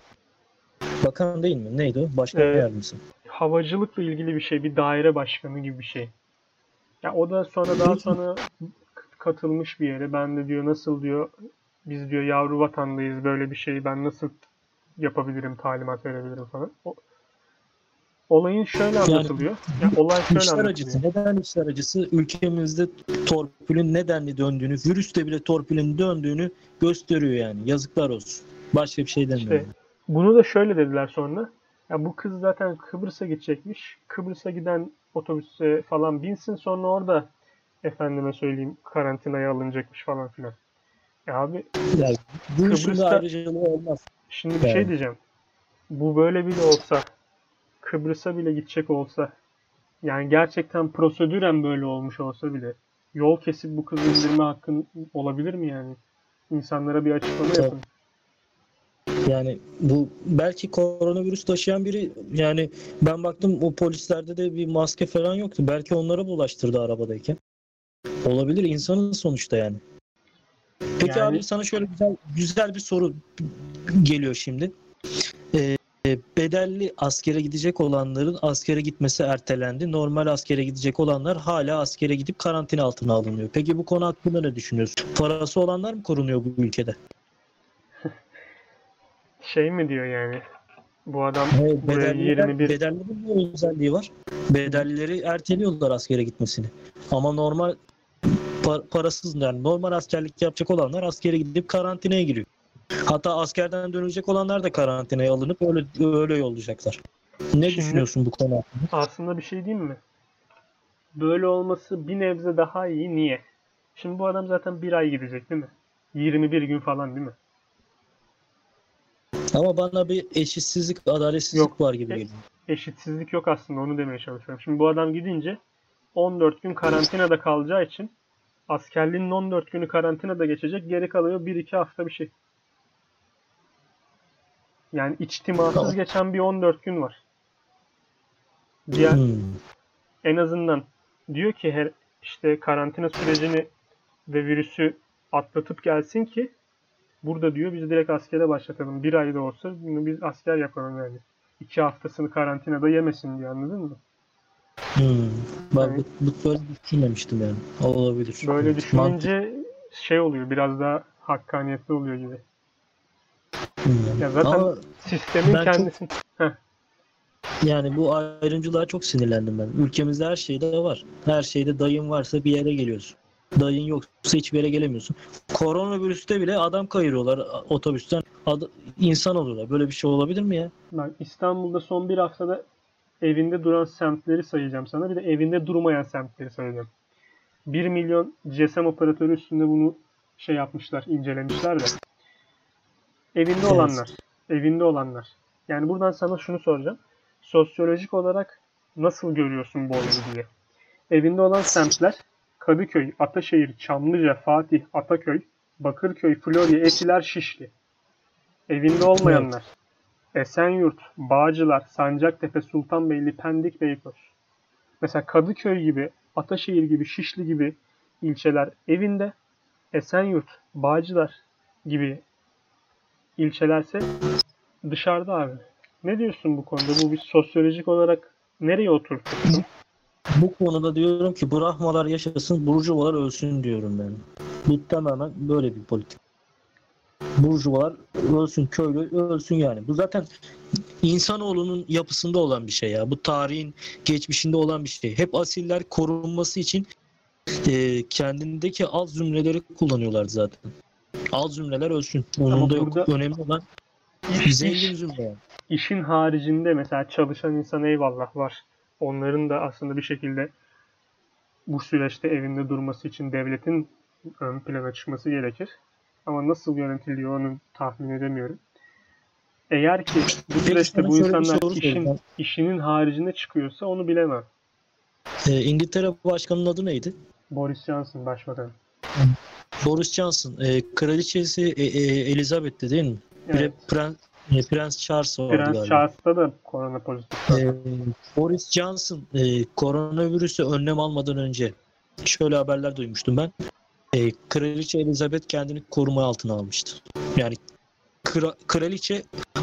Bakan değil mi? Neydi o? Başkan Ee, yardımcısı. Havacılıkla ilgili bir şey, bir daire başkanı gibi bir şey. Ya o da sonra daha sonra katılmış bir yere. Ben de diyor nasıl diyor biz diyor yavru vatandayız böyle bir şeyi ben nasıl yapabilirim, talimat verebilirim falan. O, olayın şöyle anlatılıyor. Ya olay şöyle İşler anlatılıyor. acısı. Neden işler acısı? Ülkemizde torpilin nedenli döndüğünü, virüste bile torpilin döndüğünü gösteriyor yani. Yazıklar olsun. Başka bir şey demiyorum. İşte bunu da şöyle dediler sonra. Ya bu kız zaten Kıbrıs'a gidecekmiş. Kıbrıs'a giden otobüse falan binsin sonra orada efendime söyleyeyim karantinaya alınacakmış falan filan. Ya abi Yani de Kıbrıs'ta- ayrıcalığı olmaz. şimdi bir şey Evet. diyeceğim. Bu böyle bile olsa Kıbrıs'a bile gidecek olsa yani gerçekten prosedüren böyle olmuş olsa bile yol kesip bu kızı indirme hakkın olabilir mi yani? İnsanlara bir açıklama Tabii. yapın. Yani bu belki koronavirüs taşıyan biri yani ben baktım o polislerde de bir maske falan yoktu. Belki onlara bulaştırdı arabadayken. Olabilir insanın sonuçta yani. Peki Yani- abi sana şöyle güzel güzel bir soru geliyor şimdi. Bedelli askere gidecek olanların askere gitmesi ertelendi. Normal askere gidecek olanlar hala askere gidip karantina altına alınıyor. Peki bu konu hakkında ne düşünüyorsun? Parası olanlar mı korunuyor bu ülkede? Şey mi diyor yani? Bu adam Evet, buraya bedelliler, 21 bedellilerin bir özelliği var. Bedellileri erteliyorlar askere gitmesini. Ama normal pa- parasız yani normal askerlik yapacak olanlar askere gidip karantinaya giriyor. Hatta askerden dönecek olanlar da karantinaya alınıp öyle öyle yollayacaklar. Ne Şimdi- düşünüyorsun bu konu hakkında? aslında bir şey diyeyim mi? Böyle olması bir nebze daha iyi. Niye? Şimdi bu adam zaten bir ay gidecek değil mi? 21 gün falan değil mi? Ama bana bir eşitsizlik, adaletsizlik Yok. var gibi E- geliyor. Eşitsizlik yok aslında onu demeye çalışıyorum. Şimdi bu adam gidince 14 gün karantinada kalacağı için askerliğin 14 günü karantinada geçecek. Geri kalıyor 1-2 hafta bir şey. Yani içtimasız Tamam. geçen bir 14 gün var. Diğer, Hmm. en azından diyor ki her işte karantina sürecini ve virüsü atlatıp gelsin ki burada diyor biz direkt askere başlatalım. Bir ayda olsa bunu biz asker yapalım yani. İki haftasını karantinada yemesin diye anladın mı? Hmm. Bak Evet. bu, bu böyle düşünmemiştim yani. Olabilir. Böyle düşününce şey oluyor biraz daha hakkaniyetli oluyor gibi. Hmm. Ya zaten Ama sistemin ben çok- kendisi yani bu ayrımcılığa çok sinirlendim ben. Ülkemizde her şeyde var. Her şeyde dayın varsa bir yere geliyorsun. Dayın yoksa hiçbir yere gelemiyorsun. Koronavirüste bile adam kayırıyorlar otobüsten. Ad- insan oluyorlar. Böyle bir şey olabilir mi ya? Bak İstanbul'da son bir haftada evinde duran semtleri sayacağım sana. Bir de evinde durmayan semtleri sayacağım. 1 milyon GSM operatörü üstünde bunu şey yapmışlar, incelemişler de. Evinde Evet. olanlar. Evinde olanlar. Yani buradan sana şunu soracağım. Sosyolojik olarak nasıl görüyorsun bu olayı diye. Evinde olan semtler Kadıköy, Ataşehir, Çamlıca, Fatih, Ataköy, Bakırköy, Florya, Etiler, Şişli. Evinde olmayanlar. Esenyurt, Bağcılar, Sancaktepe, Sultanbeyli, Pendik, Beykoz. Mesela Kadıköy gibi, Ataşehir gibi, Şişli gibi ilçeler evinde. Esenyurt, Bağcılar gibi ilçelerse dışarıda abi. Ne diyorsun bu konuda? Bu bir sosyolojik olarak nereye oturtursun? Bu konuda diyorum ki Brahmalar yaşasın, Burjuvalar ölsün diyorum ben. Bu tamamen böyle bir politik. Burjuvalar ölsün, köylü ölsün yani. Bu zaten insanoğlunun yapısında olan bir şey ya. Bu tarihin geçmişinde olan bir şey. Hep asiller korunması için e, kendindeki alt zümreleri kullanıyorlar zaten. Alt zümreler ölsün. Ama da yok. burada- Önemli olan İş, zengin zümre. işin haricinde mesela çalışan insan eyvallah var. Onların da aslında bir şekilde bu süreçte evinde durması için devletin ön plana çıkması gerekir. Ama nasıl yönetiliyor onu tahmin edemiyorum. Eğer ki bu süreçte bu insanlar işin işinin haricinde çıkıyorsa onu bilemem. E, İngiltere Başkanı'nın adı neydi? Boris Johnson başbakan. Boris Johnson. E, kraliçesi e, e, Elizabeth'ti değil mi? Bir de Evet. Prens, e, Prens Charles vardı Prens galiba. Charles'ta da korona pozitif. E, Boris Johnson e, koronavirüse önlem almadan önce şöyle haberler duymuştum ben. E, Kraliçe Elizabeth kendini koruma altına almıştı. Yani kra- kraliçe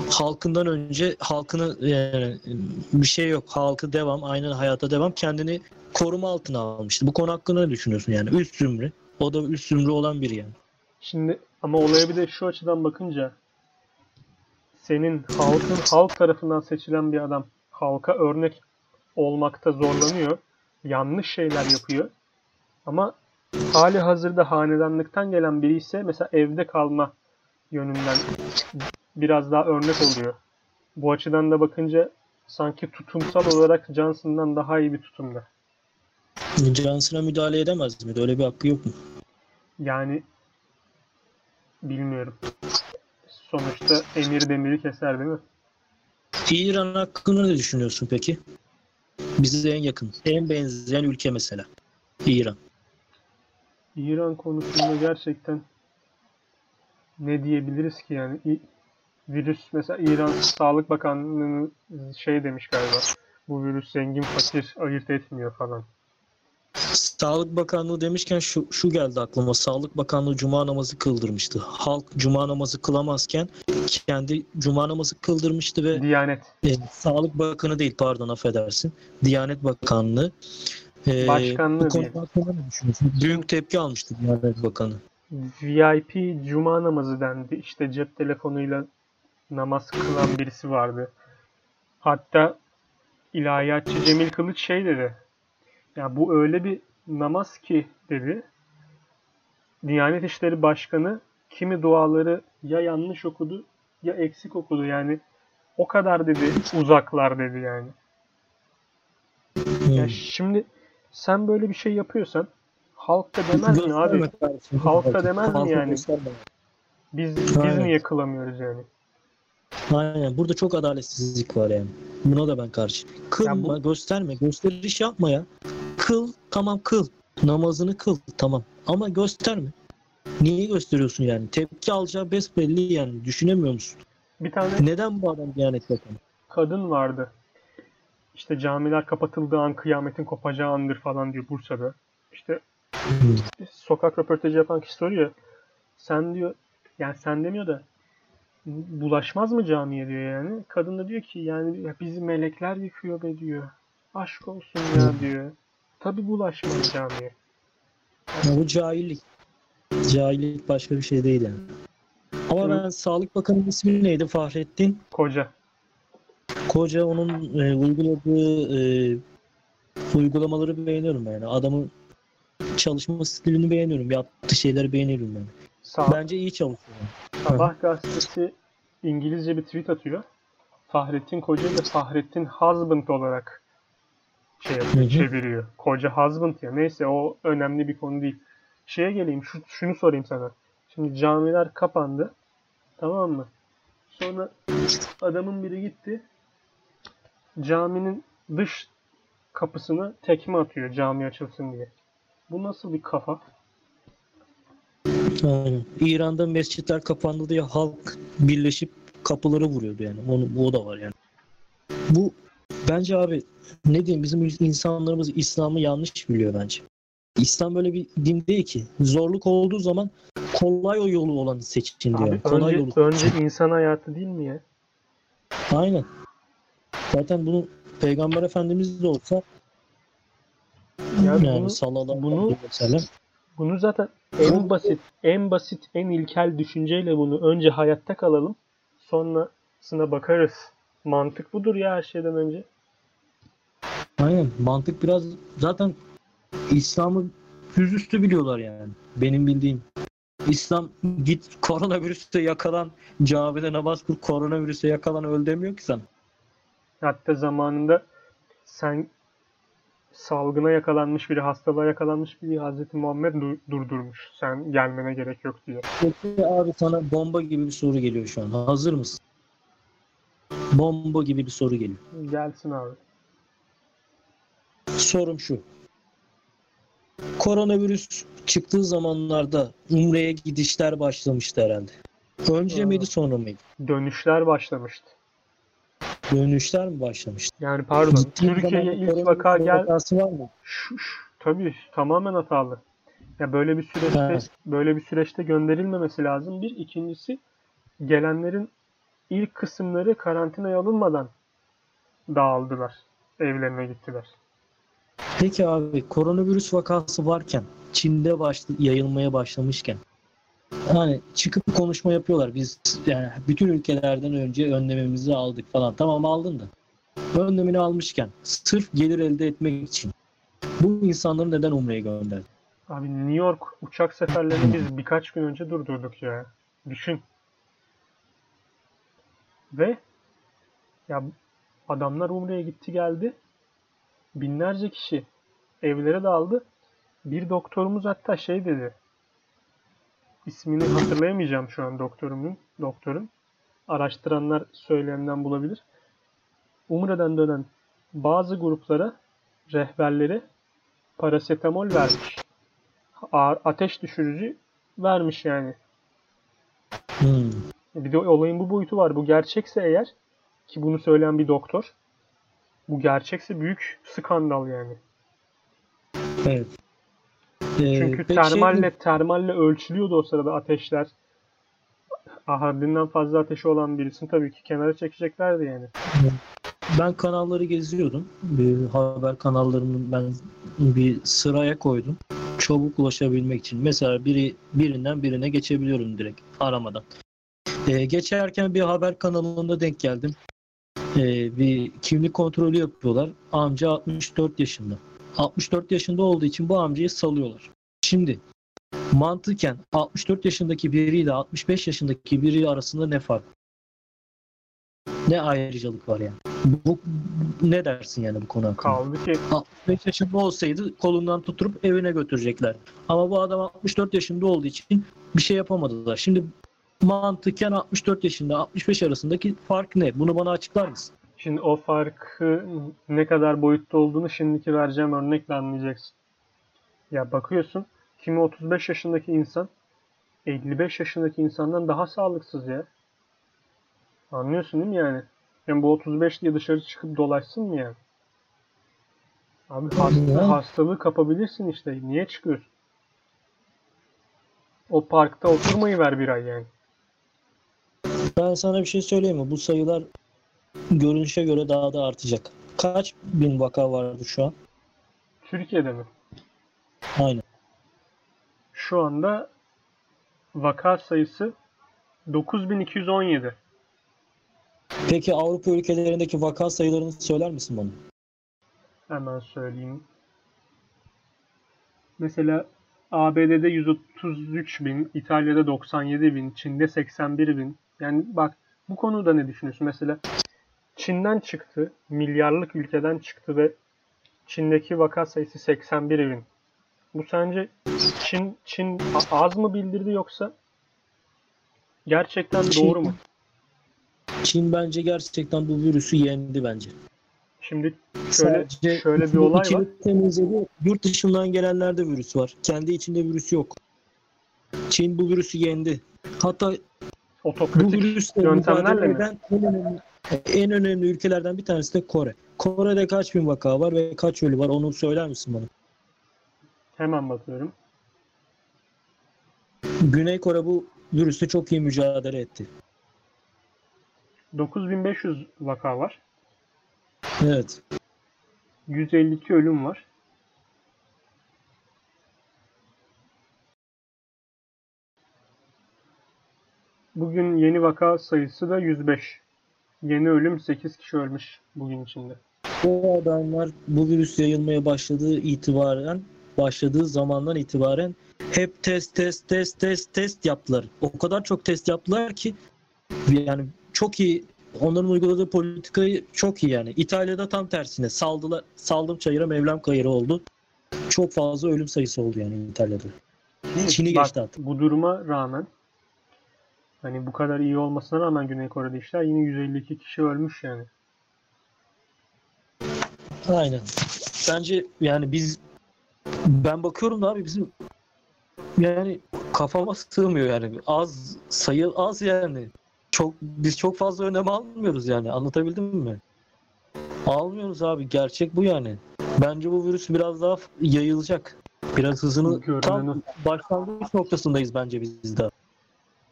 halkından önce halkını yani bir şey yok. Halkı devam, aynen hayata devam. Kendini koruma altına almıştı. Bu konu hakkında ne düşünüyorsun yani? Üst zümre. O da üst zümre olan biri yani. Şimdi ama olaya bir de şu açıdan bakınca senin halkın halk tarafından seçilen bir adam halka örnek olmakta zorlanıyor. Yanlış şeyler yapıyor. Ama hali hazırda hanedanlıktan gelen biri ise mesela evde kalma yönünden biraz daha örnek oluyor. Bu açıdan da bakınca sanki tutumsal olarak Johnson'dan daha iyi bir tutumda. Johnson'a müdahale edemez miydi? Öyle bir hakkı yok mu? Yani bilmiyorum. Sonuçta emir demiri keser değil mi? İran hakkında ne düşünüyorsun peki? Bize en yakın, en benzeyen ülke mesela. İran. İran konusunda gerçekten ne diyebiliriz ki yani virüs mesela İran Sağlık Bakanlığı'nın şey demiş galiba bu virüs zengin fakir ayırt etmiyor falan. Sağlık Bakanlığı demişken şu, şu geldi aklıma. Sağlık Bakanlığı cuma namazı kıldırmıştı. Halk cuma namazı kılamazken kendi cuma namazı kıldırmıştı ve Diyanet. e, Sağlık Bakanı değil pardon affedersin. Diyanet Bakanlığı. e, Başkanlığı bu konu diyelim. hakkında ne düşünüyorsun? Büyük tepki almıştı Diyanet Bakanı. VIP cuma namazı dendi. İşte cep telefonuyla namaz kılan birisi vardı. Hatta ilahiyatçı Cemil Kılıç şey dedi. Ya bu öyle bir namaz ki dedi. Diyanet İşleri Başkanı kimi duaları ya yanlış okudu ya eksik okudu yani. O kadar dedi uzaklar dedi yani. Ya şimdi sen böyle bir şey yapıyorsan halk da demez mi abi? Halk da demez mi yani? Biz biz Aynen. niye kılamıyoruz yani? Aynen. Burada çok adaletsizlik var yani. Buna da ben karşı. Kılma, Ya bu- gösterme, gösteriş yapma ya. Kıl, tamam kıl. Namazını kıl, tamam. ama gösterme. Niye gösteriyorsun yani? Tepki alacağı besbelli yani. Düşünemiyor musun? Bir tane Neden bu adam Diyanet Bakanı? kadın vardı. İşte camiler kapatıldığı an kıyametin kopacağı andır falan diyor Bursa'da. İşte sokak röportajı yapan kişi soruyor. Sen diyor yani sen demiyor da bulaşmaz mı camiye diyor yani. Kadın da diyor ki yani ya bizi melekler yıkıyor be diyor. Aşk olsun ya diyor. Tabi bulaşmaz camiye. Ya bu cahillik. Cahillik başka bir şey değil yani. Ama ben Sağlık Bakanı'nın ismi neydi Fahrettin? Koca. Koca onun e, uyguladığı e, uygulamaları beğeniyorum yani. Adamın çalışma stilini beğeniyorum. Yaptığı şeyleri beğeniyorum yani. Sağ, Bence iyi çalışıyor. Sabah gazetesi İngilizce bir tweet atıyor. Fahrettin Koca da Fahrettin Husband olarak şey yapıyor, çeviriyor. Koca husband ya. Neyse o önemli bir konu değil. Şeye geleyim. Şu, şunu sorayım sana. Şimdi camiler kapandı. Tamam mı? Sonra adamın biri gitti. Caminin dış kapısına tekme atıyor cami açılsın diye. Bu nasıl bir kafa? Aynen. İran'da mescitler kapandı diye halk birleşip kapıları vuruyordu yani. Onu, o da var yani. Bu bence abi ne diyeyim bizim insanlarımız İslam'ı yanlış biliyor bence. İslam böyle bir din değil ki. Zorluk olduğu zaman kolay o yolu olanı seçin diyor. Abi kolay önce, yolu. önce insan hayatı değil mi ya? Aynen. Zaten bunu Peygamber Efendimiz de olsa Yani yani bunu- sallallahu bunu- sellem Bunu zaten en basit, en basit, en ilkel düşünceyle bunu önce hayatta kalalım. Sonrasına bakarız. Mantık budur ya her şeyden önce. Aynen. Mantık biraz zaten İslam'ı yüzüstü biliyorlar yani. Benim bildiğim. İslam git koronavirüste yakalan camide namaz kıl koronavirüse yakalan öl demiyor ki sen. Hatta zamanında sen salgına yakalanmış biri, hastalığa yakalanmış biri Hazreti Muhammed du- durdurmuş. Sen gelmene gerek yok diye. Peki abi sana bomba gibi bir soru geliyor şu an. Hazır mısın? Bomba gibi bir soru geliyor. Gelsin abi. Sorum şu. Koronavirüs çıktığı zamanlarda Umre'ye gidişler başlamıştı herhalde. Önce Aa. miydi sonra mıydı? Dönüşler başlamıştı. Dönüşler mi başlamıştı? Yani pardon, Gittiğin Türkiye'ye ilk vaka gel var mı? Şu, şu- tabii tamamen hatalı. Ya böyle bir süreçte Evet. böyle bir süreçte gönderilmemesi lazım. Bir ikincisi gelenlerin ilk kısımları karantinaya alınmadan dağıldılar. Evlerine gittiler. Peki abi koronavirüs vakası varken Çin'de başlı, yayılmaya başlamışken hani çıkıp konuşma yapıyorlar. Biz yani bütün ülkelerden önce önlememizi aldık falan. Tamam aldın da. Önlemini almışken sırf gelir elde etmek için bu insanları neden Umre'ye gönderdin? Abi New York uçak seferlerini biz birkaç gün önce durdurduk ya. Düşün. Ve ya adamlar Umre'ye gitti geldi. Binlerce kişi evlere dağıldı. Bir doktorumuz hatta şey dedi. İsmini hatırlayamayacağım şu an doktorumun. Doktorun. Araştıranlar söylemden bulabilir. Umre'den dönen bazı gruplara rehberleri parasetamol vermiş. Ağır ateş düşürücü vermiş yani. Hmm. Bir de olayın bu boyutu var. Bu gerçekse eğer ki bunu söyleyen bir doktor bu gerçekse büyük skandal yani. Evet. Ee, Çünkü peki şey- termalle termalle ölçülüyordu o sırada ateşler. Ah, Haddinden fazla ateşi olan birisini tabii ki kenara çekeceklerdi yani. Ben kanalları geziyordum. Bir haber kanallarını ben bir sıraya koydum. Çabuk ulaşabilmek için. Mesela biri birinden birine geçebiliyorum direkt aramadan. Ee, geçerken bir haber kanalında denk geldim. Ee, bir kimlik kontrolü yapıyorlar. Amca 64 yaşında. 64 yaşında olduğu için bu amcayı salıyorlar. Şimdi mantıken 64 yaşındaki biriyle 65 yaşındaki biri arasında ne fark? Ne ayrıcalık var yani? Bu, ne dersin yani bu konu hakkında? Kaldı ki 65 yaşında olsaydı kolundan tutup evine götürecekler. Ama bu adam 64 yaşında olduğu için bir şey yapamadılar. Şimdi mantıken 64 yaşında 65 arasındaki fark ne? Bunu bana açıklar mısın? şimdi o farkı ne kadar boyutta olduğunu şimdiki vereceğim örnekle anlayacaksın. Ya bakıyorsun kimi 35 yaşındaki insan 55 yaşındaki insandan daha sağlıksız ya. Anlıyorsun değil mi yani? Yani bu 35 diye dışarı çıkıp dolaşsın mı yani? Abi hasta, hastalığı kapabilirsin işte. Niye çıkıyorsun? O parkta oturmayı ver bir ay yani. Ben sana bir şey söyleyeyim mi? Bu sayılar görünüşe göre daha da artacak. Kaç bin vaka vardı şu an? Türkiye'de mi? Aynen. Şu anda vaka sayısı 9217. Peki Avrupa ülkelerindeki vaka sayılarını söyler misin bana? Hemen söyleyeyim. Mesela ABD'de 133 bin, İtalya'da 97 bin, Çin'de 81 bin. Yani bak bu konuda ne düşünüyorsun? Mesela Çin'den çıktı, milyarlık ülkeden çıktı ve Çin'deki vaka sayısı 81 bin. Bu sence Çin Çin az mı bildirdi yoksa gerçekten Çin- doğru mu? Çin bence gerçekten bu virüsü yendi bence. Şimdi şöyle Sadece şöyle bir olay var. temizledi. Yurt dışından gelenlerde virüs var. Kendi içinde virüs yok. Çin bu virüsü yendi. Hatta bu Otokratik virüsle yöntemlerle mi? en önemli, en önemli ülkelerden bir tanesi de Kore. Kore'de kaç bin vaka var ve kaç ölü var onu söyler misin bana? Hemen bakıyorum. Güney Kore bu virüsle çok iyi mücadele etti. 9500 vaka var. Evet. 152 ölüm var. Bugün yeni vaka sayısı da 105. Yeni ölüm 8 kişi ölmüş bugün içinde. Bu adamlar bu virüs yayılmaya başladığı itibaren başladığı zamandan itibaren hep test test test test test yaptılar. O kadar çok test yaptılar ki yani çok iyi onların uyguladığı politikayı çok iyi yani. İtalya'da tam tersine saldılar saldım çayıra mevlam kayırı oldu. Çok fazla ölüm sayısı oldu yani İtalya'da. Çin'i geçti artık. bu duruma rağmen hani bu kadar iyi olmasına rağmen Güney Kore'de işler yine 152 kişi ölmüş yani. Aynen. Bence yani biz ben bakıyorum da abi bizim yani kafama sığmıyor yani az sayı az yani çok biz çok fazla önem almıyoruz yani anlatabildim mi? Almıyoruz abi gerçek bu yani. Bence bu virüs biraz daha yayılacak. Biraz hızını tam başlangıç noktasındayız bence biz de.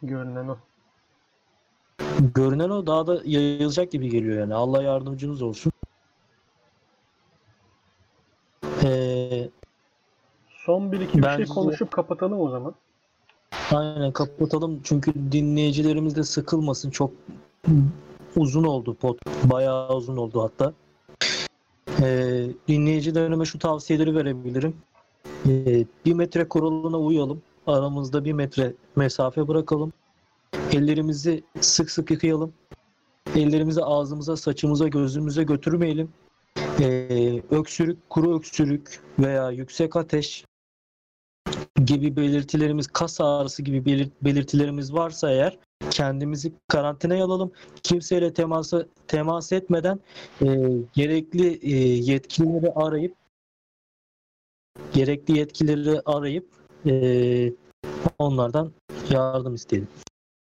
Görünen o. Görünen o daha da yayılacak gibi geliyor yani. Allah yardımcınız olsun. Ee, Son bir iki bir şey Bence- konuşup kapatalım o zaman. Aynen kapatalım çünkü dinleyicilerimiz de sıkılmasın. Çok uzun oldu pod. Bayağı uzun oldu hatta. Ee, dinleyicilerime şu tavsiyeleri verebilirim. Ee, bir metre kuralına uyalım. Aramızda bir metre mesafe bırakalım. Ellerimizi sık sık yıkayalım. Ellerimizi ağzımıza, saçımıza, gözümüze götürmeyelim. Ee, öksürük, kuru öksürük veya yüksek ateş gibi belirtilerimiz, kas ağrısı gibi belir- belirtilerimiz varsa eğer kendimizi karantinaya alalım. Kimseyle temasa temas etmeden e, gerekli e, yetkilileri arayıp gerekli yetkileri arayıp e, onlardan yardım isteyelim.